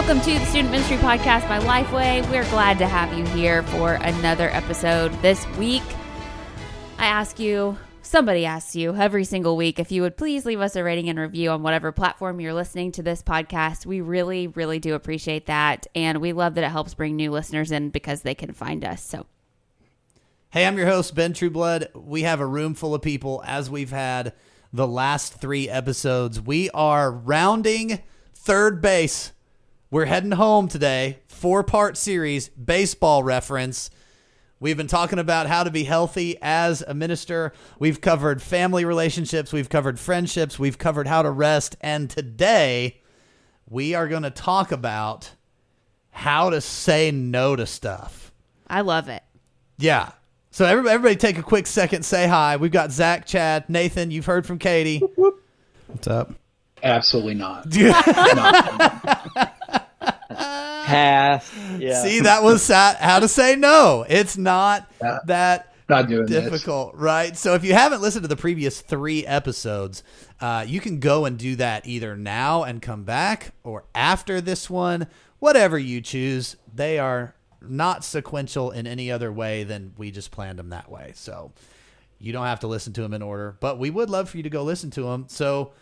Welcome to the Student Ministry Podcast by Lifeway. We're glad to have you here for another episode this week. I ask you, somebody asks you every single week if you would please leave us a rating and review on whatever platform you're listening to this podcast. We really, really do appreciate that. And we love that it helps bring new listeners in because they can find us. So, Hey, I'm your host, Ben Trueblood. We have a room full of people as we've had the last three episodes. We are rounding third base. We're heading home today. Four part series, baseball reference. We've been talking about how to be healthy as a minister. We've covered family relationships. We've covered friendships. We've covered how to rest. And today, we are going to talk about how to say no to stuff. I love it. Yeah. So everybody, everybody take a quick second, say hi. We've got Zac, Chad, Nathan. You've heard from Katie. What's up? Absolutely not. Pass. Yeah. See, that was sa- how to say no. It's not Yeah. that Not doing this. difficult, right? So if you haven't listened to the previous three episodes, uh, you can go and do that either now and come back or after this one, whatever you choose. They are not sequential in any other way than we just planned them that way. So you don't have to listen to them in order, but we would love for you to go listen to them. So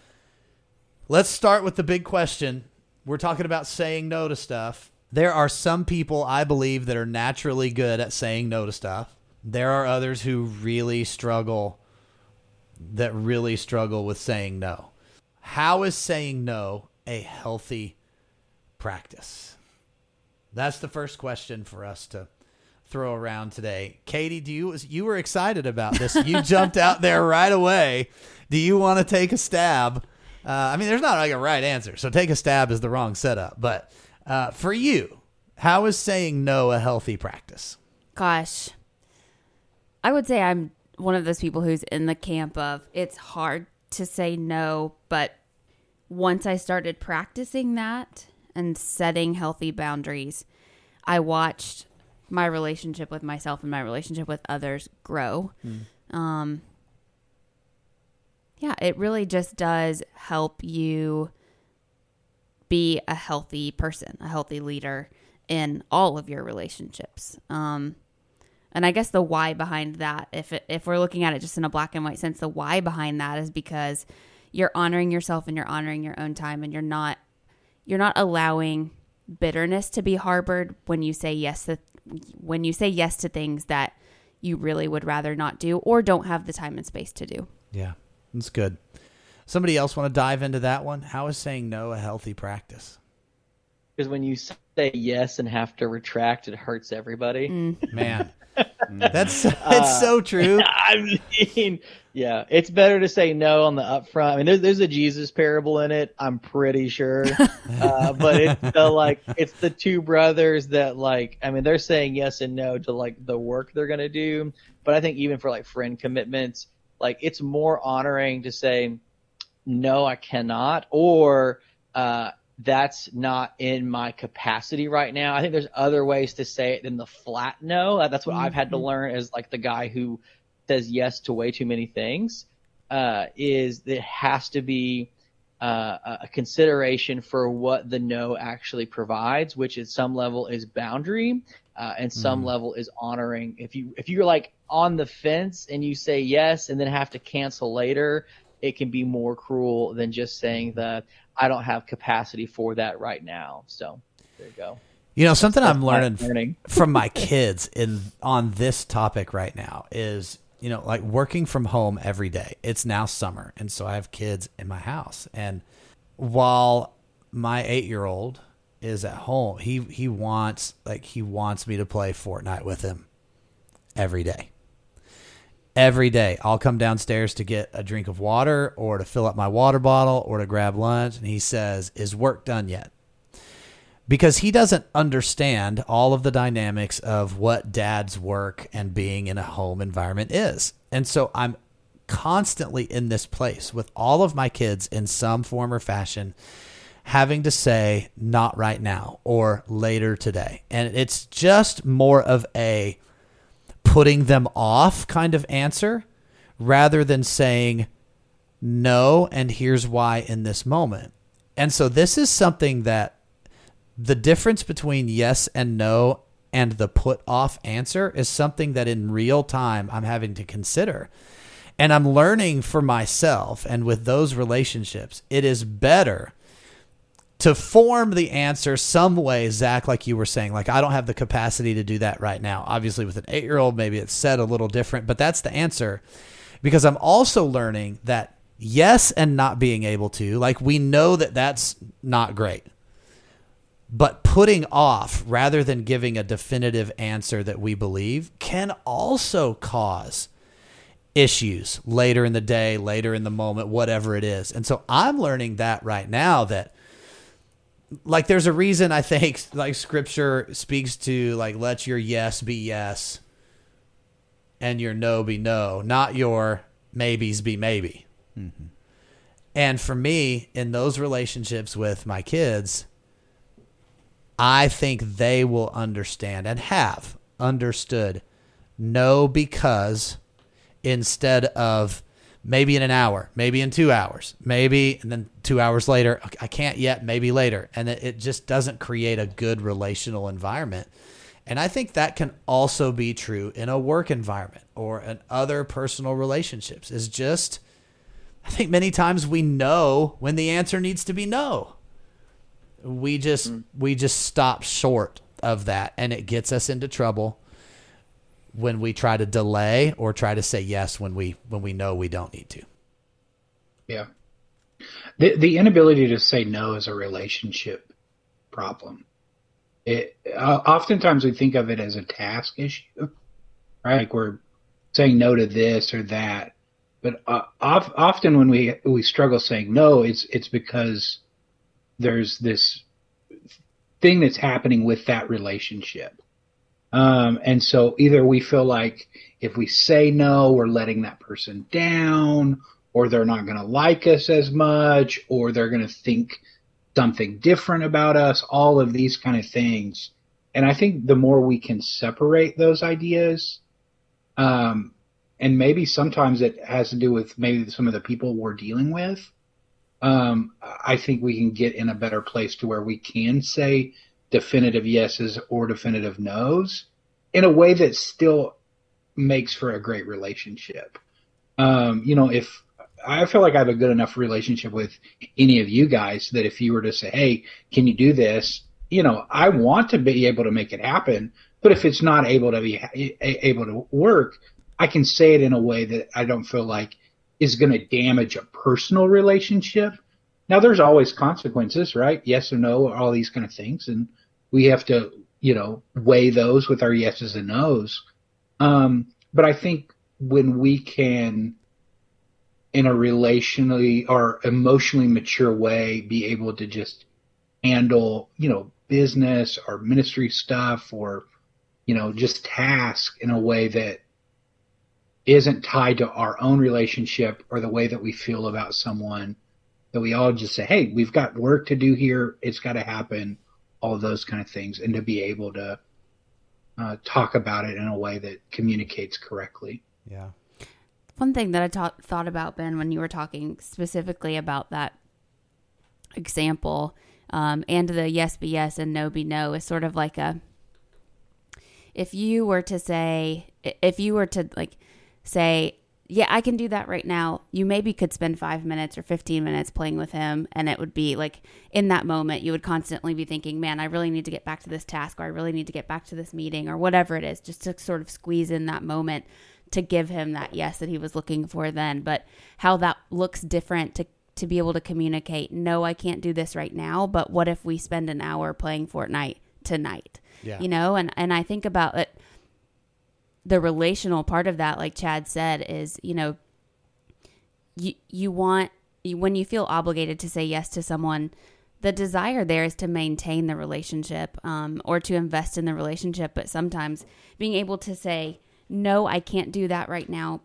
let's start with the big question. We're talking about saying no to stuff. There are some people I believe that are naturally good at saying no to stuff. There are others who really struggle that really struggle with saying no. How is saying no a healthy practice? That's the first question for us to throw around today. Katie, do you you were excited about this? You jumped out there right away. Do you want to take a stab? Uh, I mean, there's not like a right answer, so take a stab is the wrong setup. But uh, for you, how is saying no a healthy practice? Gosh, I would say I'm one of those people who's in the camp of it's hard to say no, but once I started practicing that and setting healthy boundaries, I watched my relationship with myself and my relationship with others grow. Um, yeah, it really just does help you be a healthy person, a healthy leader in all of your relationships. Um, and I guess the why behind that, if it, if we're looking at it just in a black and white sense, the why behind that is because you're honoring yourself and you're honoring your own time, and you're not you're not allowing bitterness to be harbored when you say yes to when you say yes to things that you really would rather not do or don't have the time and space to do. Yeah, that's good. Somebody else want to dive into that one? How is saying no a healthy practice? Because when you say yes and have to retract, it hurts everybody. Man, that's it's so true. I mean, yeah, it's better to say no on the upfront. I mean, there's there's a Jesus parable in it. I'm pretty sure, uh, but it's the like it's the two brothers that like. I mean, they're saying yes and no to like the work they're gonna do. But I think even for like friend commitments, like it's more honoring to say no, I cannot, or uh, that's not in my capacity right now. I think there's other ways to say it than the flat no. That's what I've had to learn as like the guy who says yes to way too many things. Uh, is that it has to be uh, a- a consideration for what the no actually provides, which at some level is boundary, uh, and some level is honoring. If you if you're like on the fence and you say yes and then have to cancel later, it can be more cruel than just saying that I don't have capacity for that right now. So there you go. You know, something I'm learning learning. from my kids in on this topic right now is, you know, like working from home every day. It's now summer, and so I have kids in my house. And while my 8-year-old is at home, he he wants like he wants me to play Fortnite with him every day. Every day, I'll come downstairs to get a drink of water or to fill up my water bottle or to grab lunch, and he says, "Is work done yet?" Because he doesn't understand all of the dynamics of what dad's work and being in a home environment is. And so I'm constantly in this place with all of my kids in some form or fashion having to say not right now or later today. And it's just more of a putting them off kind of answer rather than saying no and here's why in this moment. And so this is something that the difference between yes and no and the put off answer is something that in real time I'm having to consider. And I'm learning for myself and with those relationships, it is better to form the answer some way, Zac, like you were saying. Like, I don't have the capacity to do that right now. Obviously, with an eight year old, maybe it's said a little different, but that's the answer. Because I'm also learning that yes and not being able to, like, we know that that's not great. But putting off rather than giving a definitive answer that we believe can also cause issues later in the day, later in the moment, whatever it is. And so I'm learning that right now that like there's a reason I think like scripture speaks to like let your yes be yes and your no be no, not your maybes be maybe. Mm-hmm. And for me, in those relationships with my kids, I think they will understand and have understood no because instead of maybe in an hour, maybe in two hours, maybe, and then two hours later, I can't yet, maybe later. And it, just doesn't create a good relational environment. And I think that can also be true in a work environment or in other personal relationships. Is just, I think many times we know when the answer needs to be no. We just mm. we just stop short of that, and it gets us into trouble when we try to delay or try to say yes when we when we know we don't need to. Yeah. The the inability to say no is a relationship problem. It uh, oftentimes we think of it as a task issue, right? Like we're saying no to this or that, but uh, often when we we struggle saying no, it's it's because there's this thing that's happening with that relationship um, and so either we feel like if we say no, we're letting that person down, or they're not going to like us as much, or they're going to think something different about us, all of these kind of things. And I think the more we can separate those ideas, um, and maybe sometimes it has to do with maybe some of the people we're dealing with, um, I think we can get in a better place to where we can say definitive yeses or definitive nos in a way that still makes for a great relationship. Um, you know, if I feel like I have a good enough relationship with any of you guys that if you were to say, "Hey, can you do this?" You know, I want to be able to make it happen, but if it's not able to be able to work, I can say it in a way that I don't feel like is going to damage a personal relationship. Now, there's always consequences, right? Yes or no, all these kind of things, and we have to, you know, weigh those with our yeses and nos. Um, but I think when we can, in a relationally or emotionally mature way, be able to just handle, you know, business or ministry stuff or, you know, just task in a way that isn't tied to our own relationship or the way that we feel about someone that we all just say, Hey, we've got work to do here. It's got to happen all of those kind of things, and to be able to uh, talk about it in a way that communicates correctly. Yeah. One thing that I ta- thought about Ben when you were talking specifically about that example, um, and the yes be yes and no be no is sort of like a. If you were to say, if you were to like say, yeah, I can do that right now. You maybe could spend five minutes or 15 minutes playing with him. And it would be like in that moment, you would constantly be thinking, man, I really need to get back to this task or I really need to get back to this meeting or whatever it is, just to sort of squeeze in that moment to give him that yes that he was looking for then. But how that looks different to, to be able to communicate, no, I can't do this right now. But what if we spend an hour playing Fortnite tonight? Yeah. You know, and, and I think about it the relational part of that, like Chad said, is you know, you you want when you feel obligated to say yes to someone, the desire there is to maintain the relationship um, or to invest in the relationship. But sometimes being able to say no, I can't do that right now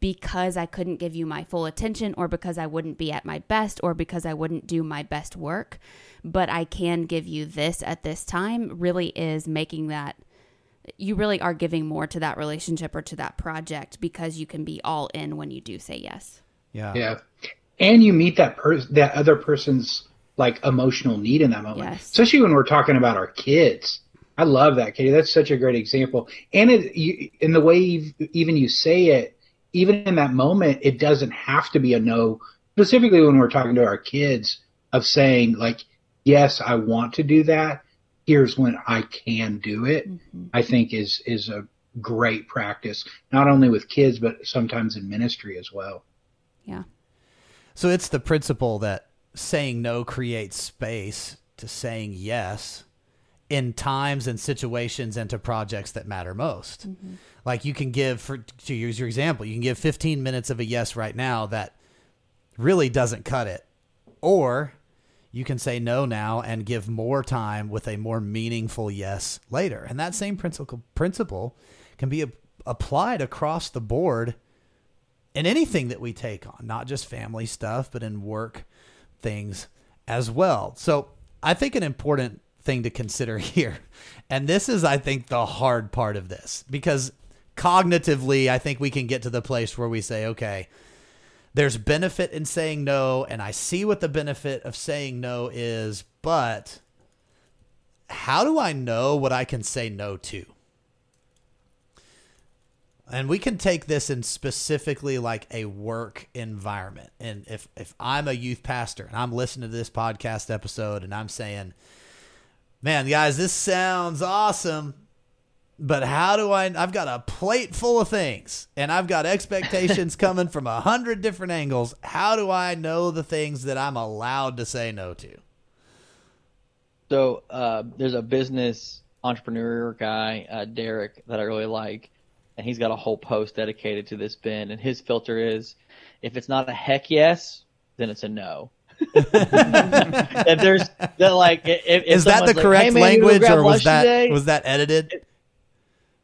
because I couldn't give you my full attention or because I wouldn't be at my best or because I wouldn't do my best work, but I can give you this at this time really is making that you really are giving more to that relationship or to that project because you can be all in when you do say yes. Yeah. Yeah. And you meet that person, that other person's like emotional need in that moment. Yes. Especially when we're talking about our kids. I love that, Katie. That's such a great example. And it, you, in the way you've, even you say it, even in that moment, it doesn't have to be a no. Specifically when we're talking to our kids, of saying like, yes, I want to do that. Here's when I can do it. Mhm. I think is is a great practice, not only with kids but sometimes in ministry as well. Yeah. So it's the principle that saying no creates space to saying yes in times and situations and to projects that matter most. Like you can give for to use your example, you can give 15 minutes of a yes right now that really doesn't cut it. Or you can say no now and give more time with a more meaningful yes later. And that same principle principle can be a, applied across the board in anything that we take on, not just family stuff, but in work things as well. So I think an important thing to consider here, and this is, I think, the hard part of this, because cognitively, I think we can get to the place where we say, okay, there's benefit in saying no, and I see what the benefit of saying no is, but how do I know what I can say no to? and we can take this in specifically like a work environment and if if i'm a youth pastor and i'm listening to this podcast episode and i'm saying man guys this sounds awesome but how do i i've got a plate full of things and i've got expectations coming from a hundred different angles how do i know the things that i'm allowed to say no to So uh, there's a business entrepreneur guy, uh, Derek, that I really like, and he's got a whole post dedicated to this Ben. And his filter is, if it's not a heck yes, then it's a no. if there's that like, if, if is that the like, correct hey, man, language or was that today? was that edited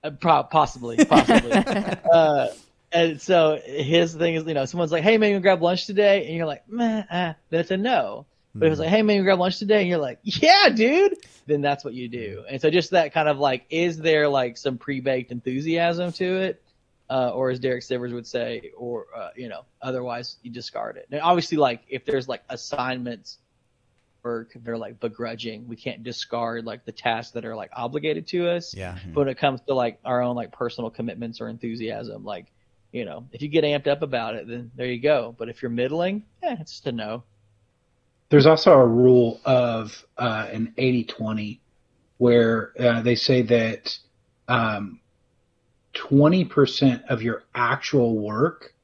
Uh, pro- possibly, possibly. uh, and so his thing is, you know, someone's like, "Hey man, you grab lunch today?" And you're like, "Meh," ah, then it's a no. But if it's like, "Hey man, you grab lunch today?" and you're like, "Yeah, dude," then that's what you do. And so just that kind of like, is there like some pre-baked enthusiasm to it, uh, or as Derek Sivers would say, or uh, you know, otherwise you discard it. And obviously, like if there's like assignments work, they're like begrudging. We can't discard like the tasks that are like obligated to us. Yeah. But when it comes to like our own like personal commitments or enthusiasm like you know if you get amped up about it then there you go. But if you're middling yeah it's just a no. There's also a rule of uh, an 80-20 where uh, they say that um, 20% of your actual work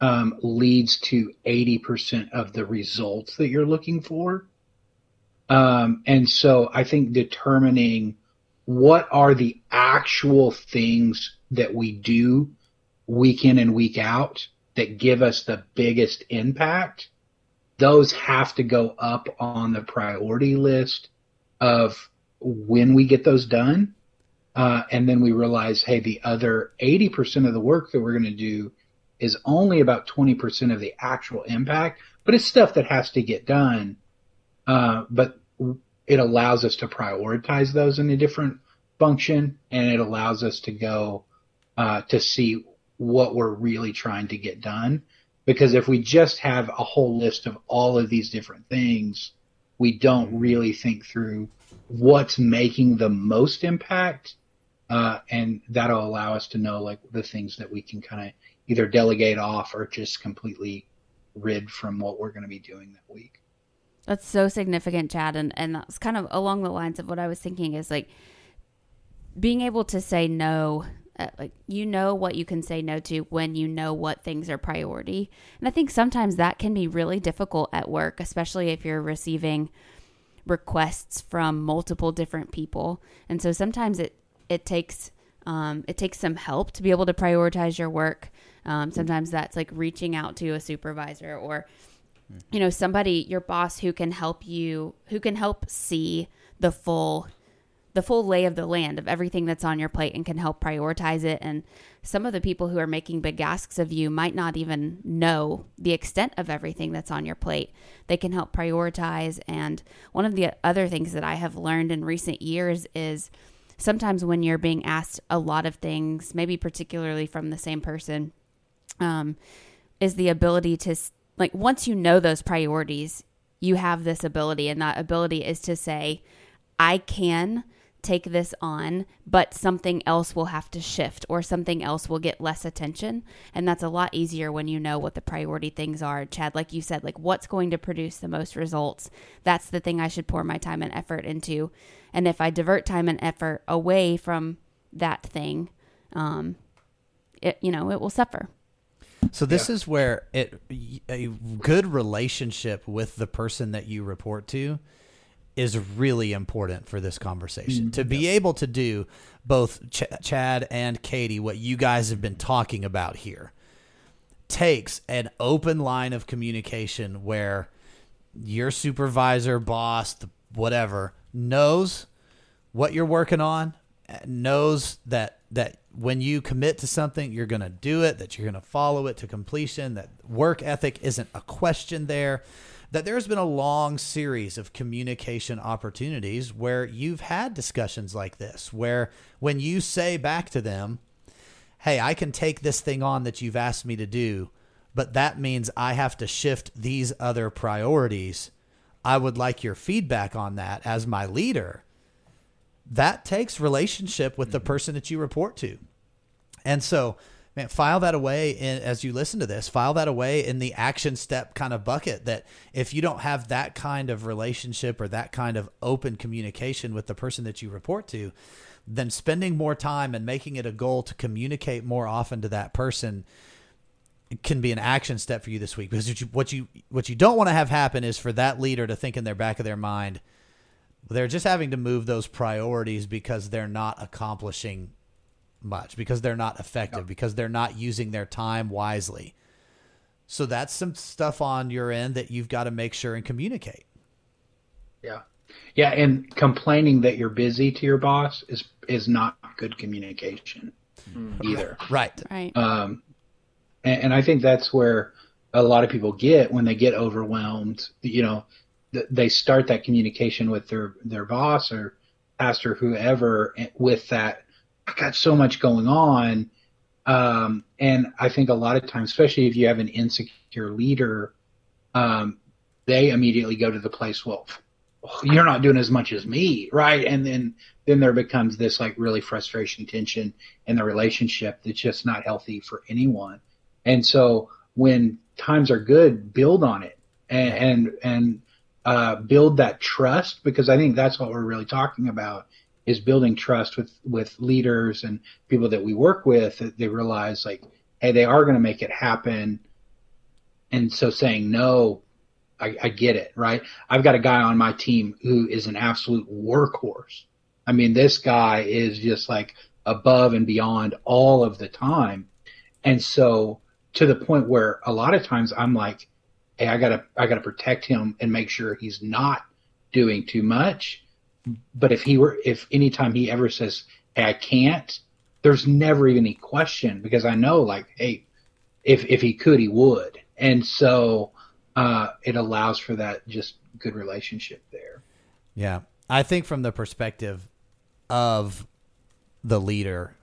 um, leads to 80% of the results that you're looking for. Um, and so I think determining what are the actual things that we do week in and week out that give us the biggest impact, those have to go up on the priority list of when we get those done. Uh, and then we realize, hey, the other 80% of the work that we're going to do is only about 20% of the actual impact, but it's stuff that has to get done. Uh, but it allows us to prioritize those in a different function and it allows us to go uh, to see what we're really trying to get done. Because if we just have a whole list of all of these different things, we don't really think through what's making the most impact. Uh, and that'll allow us to know like the things that we can kind of either delegate off or just completely rid from what we're going to be doing that week. That's so significant, Chad, and and that's kind of along the lines of what I was thinking is like being able to say no. Uh, like you know what you can say no to when you know what things are priority, and I think sometimes that can be really difficult at work, especially if you're receiving requests from multiple different people, and so sometimes it it takes um, it takes some help to be able to prioritize your work. Um, sometimes that's like reaching out to a supervisor or you know somebody your boss who can help you who can help see the full the full lay of the land of everything that's on your plate and can help prioritize it. And some of the people who are making big asks of you might not even know the extent of everything that's on your plate. They can help prioritize. And one of the other things that i have learned in recent years is sometimes when you're being asked a lot of things maybe particularly from the same person um, is the ability to like once you know those priorities you have this ability, and that ability is to say, I can take this on, but something else will have to shift or something else will get less attention. And that's a lot easier when you know what the priority things are. Chad, like you said, like what's going to produce the most results. That's the thing I should pour my time and effort into. And if I divert time and effort away from that thing, um, it, you know, it will suffer. So this yeah. is where it a good relationship with the person that you report to is really important for this conversation. Mm, to be yeah. able to do both Ch- Chad and Katie what you guys have been talking about here takes an open line of communication where your supervisor, boss, whatever knows what you're working on, knows that that when you commit to something, you're going to do it, that you're going to follow it to completion, that work ethic isn't a question there, that there's been a long series of communication opportunities where you've had discussions like this, where when you say back to them, hey, I can take this thing on that you've asked me to do, but that means I have to shift these other priorities. I would like your feedback on that as my leader that takes relationship with the mm-hmm. person that you report to. And so, man, file that away in, as you listen to this, file that away in the action step kind of bucket that if you don't have that kind of relationship or that kind of open communication with the person that you report to, then spending more time and making it a goal to communicate more often to that person can be an action step for you this week because what you, what you don't want to have happen is for that leader to think in their back of their mind they're just having to move those priorities because they're not accomplishing much, because they're not effective, because they're not using their time wisely. So that's some stuff on your end that you've got to make sure and communicate. Yeah. Yeah, and complaining that you're busy to your boss is is not good communication mm. either. Right. Right. Um and, and I think that's where a lot of people get when they get overwhelmed, you know, they start that communication with their their boss or pastor whoever with that i got so much going on. Um, and i think a lot of times especially if you have an insecure leader um, they immediately go to the place well you're not doing as much as me right? And then then there becomes this like really frustration tension in the relationship that's just not healthy for anyone. And so when times are good build on it. And and, and uh, build that trust because I think that's what we're really talking about is building trust with with leaders and people that we work with that they realize like hey they are going to make it happen. And so saying no I, I get it right? I've got a guy on my team who is an absolute workhorse. I mean this guy is just like above and beyond all of the time. And so to the point where a lot of times I'm like hey, I gotta I gotta protect him and make sure he's not doing too much. But if he were if anytime he ever says, Hey, I can't, there's never even any question because I know like, hey, if if he could he would. And so uh, it allows for that just good relationship there. Yeah. I think from the perspective of the leader,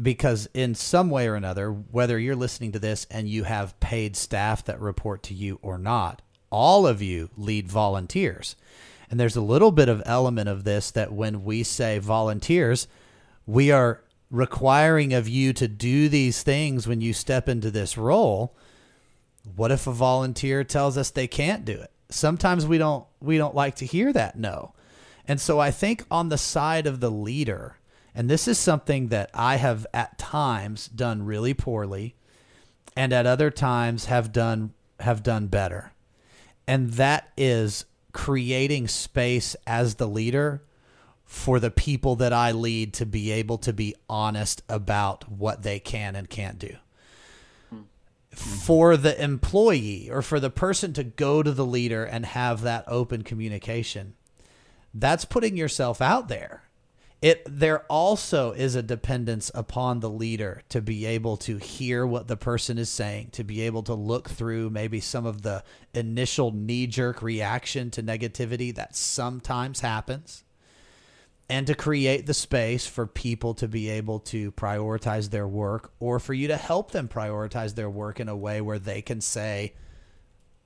because in some way or another, whether you're listening to this and you have paid staff that report to you or not, all of you lead volunteers. And there's a little bit of element of this that when we say volunteers, we are requiring of you to do these things when you step into this role. What if a volunteer tells us they can't do it? Sometimes we don't we don't like to hear that no. And so I think on the side of the leader, and this is something that I have at times done really poorly and at other times have done have done better. And that is creating space as the leader for the people that I lead to be able to be honest about what they can and can't do. Hmm. For the employee or for the person to go to the leader and have that open communication, that's putting yourself out there it there also is a dependence upon the leader to be able to hear what the person is saying to be able to look through maybe some of the initial knee jerk reaction to negativity that sometimes happens and to create the space for people to be able to prioritize their work or for you to help them prioritize their work in a way where they can say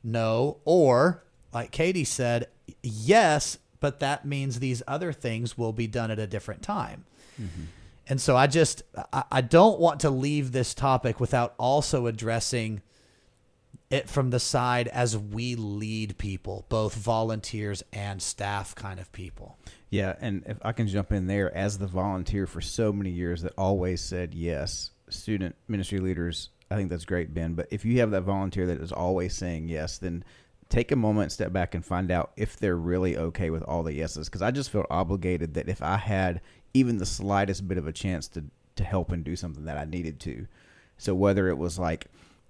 no or like Katie said, yes, but that means these other things will be done at a different time. Mm-hmm. And so I just I, I don't want to leave this topic without also addressing it from the side as we lead people, both volunteers and staff kind of people. Yeah, and if I can jump in there as the volunteer for so many years that always said yes, student ministry leaders, I think that's great, Ben. But if you have that volunteer that is always saying yes, then take a moment, step back, and find out if they're really okay with all the yeses. Because I just felt obligated that if I had even the slightest bit of a chance to to help and do something that I needed to, so whether it was like,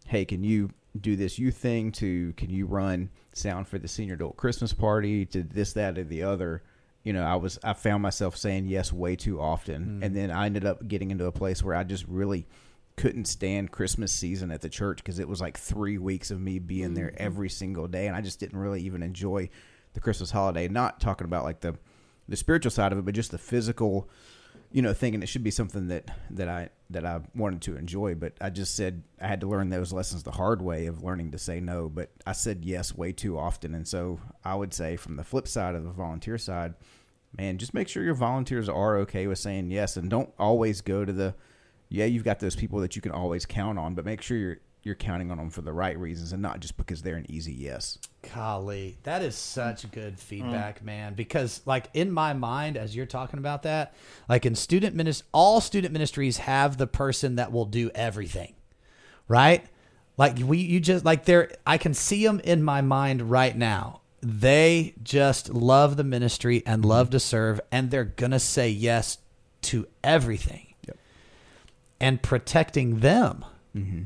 hey, can you do this youth thing? To can you run sound for the senior adult Christmas party? To this, that, or the other you know, I was I found myself saying yes way too often, mm. and then I ended up getting into a place where I just really couldn't stand Christmas season at the church because it was like three weeks of me being there mm-hmm. every single day, and I just didn't really even enjoy the Christmas holiday. Not talking about like the the spiritual side of it, but just the physical, you know, thinking it should be something that that I that I wanted to enjoy. But I just said I had to learn those lessons the hard way of learning to say no. But I said yes way too often, and so I would say from the flip side of the volunteer side, man, just make sure your volunteers are okay with saying yes, and don't always go to the yeah. You've got those people that you can always count on, but make sure you're you're counting on them for the right reasons and not just because they're an easy yes. Golly, that is such good mm. feedback, man. Because, like, in my mind, as you're talking about that, like in student ministry, all student ministries have the person that will do everything, right? Like, we, you just, like, they're, I can see them in my mind right now. They just love the ministry and love to serve, and they're going to say yes to everything. And protecting them mm-hmm.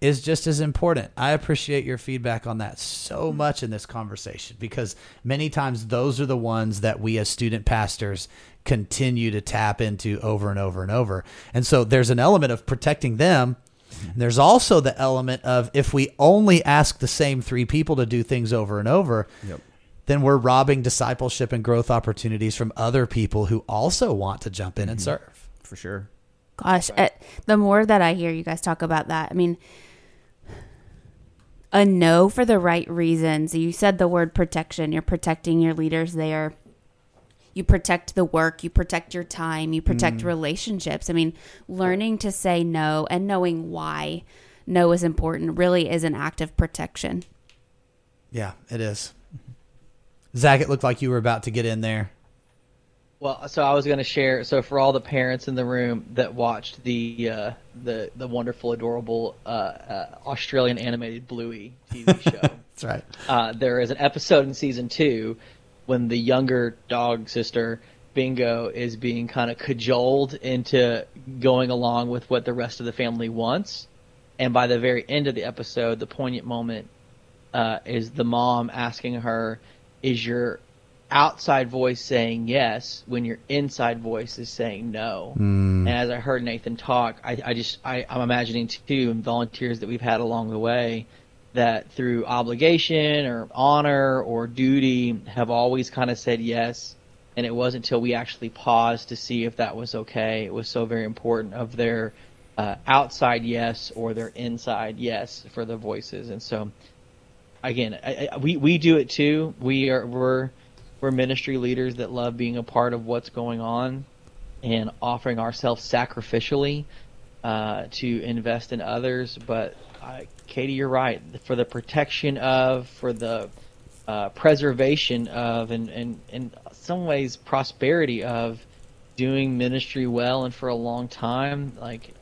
is just as important. I appreciate your feedback on that so much in this conversation because many times those are the ones that we as student pastors continue to tap into over and over and over. And so there's an element of protecting them. And there's also the element of if we only ask the same three people to do things over and over, Yep. then we're robbing discipleship and growth opportunities from other people who also want to jump in and mm-hmm. serve. For sure. Gosh, eh, the more that I hear you guys talk about that, I mean, a no for the right reasons. You said the word protection. You're protecting your leaders there. You protect the work, you protect your time, you protect relationships. I mean, learning to say no and knowing why no is important really is an act of protection. Yeah, it is. Zac, it looked like you were about to get in there. Well, so I was going to share. So for all the parents in the room that watched the uh, the the wonderful, adorable uh, uh, Australian animated Bluey TV show, That's right. uh, there is an episode in season two when the younger dog sister Bingo is being kind of cajoled into going along with what the rest of the family wants, and by the very end of the episode, the poignant moment uh, is the mom asking her, "Is your outside voice saying yes when your inside voice is saying no?" And as I heard Nathan talk, I, I just I, I'm imagining too, and volunteers that we've had along the way, that through obligation or honor or duty have always kind of said yes. And it wasn't until we actually paused to see if that was okay. It was so very important of their uh, outside yes or their inside yes for the voices. And so, again, I, I, we we do it too. We are we're we're ministry leaders that love being a part of what's going on and offering ourselves sacrificially uh, to invest in others. But uh, Katie, you're right. For the protection of, for the uh, preservation of, and, and in some ways prosperity of doing ministry well and for a long time, like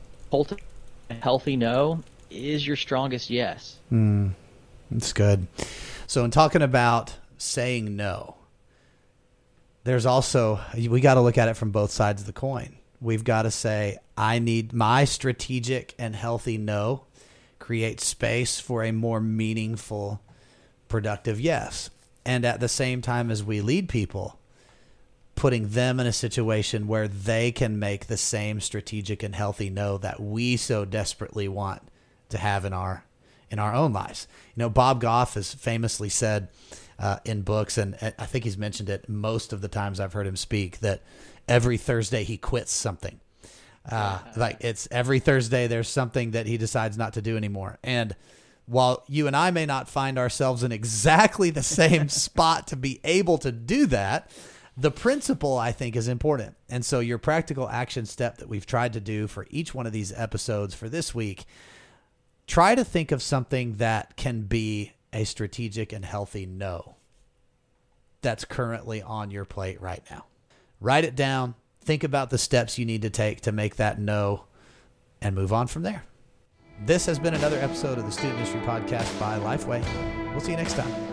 a healthy no is your strongest yes. That's good. So, in talking about saying no, there's also, we got to look at it from both sides of the coin. We've got to say, I need my strategic and healthy no create space for a more meaningful, productive yes. And at the same time, as we lead people, putting them in a situation where they can make the same strategic and healthy no that we so desperately want to have in our in our own lives. You know, Bob Goff has famously said uh, in books, and I think he's mentioned it most of the times I've heard him speak, that every Thursday he quits something. Uh, like it's every Thursday there's something that he decides not to do anymore, and while you and I may not find ourselves in exactly the same spot to be able to do that, the principle I think is important. And so, your practical action step that we've tried to do for each one of these episodes for this week try to think of something that can be a strategic and healthy no that's currently on your plate right now. Write it down, think about the steps you need to take to make that no, and move on from there. This has been another episode of the Student Ministry Podcast by Lifeway. We'll see you next time.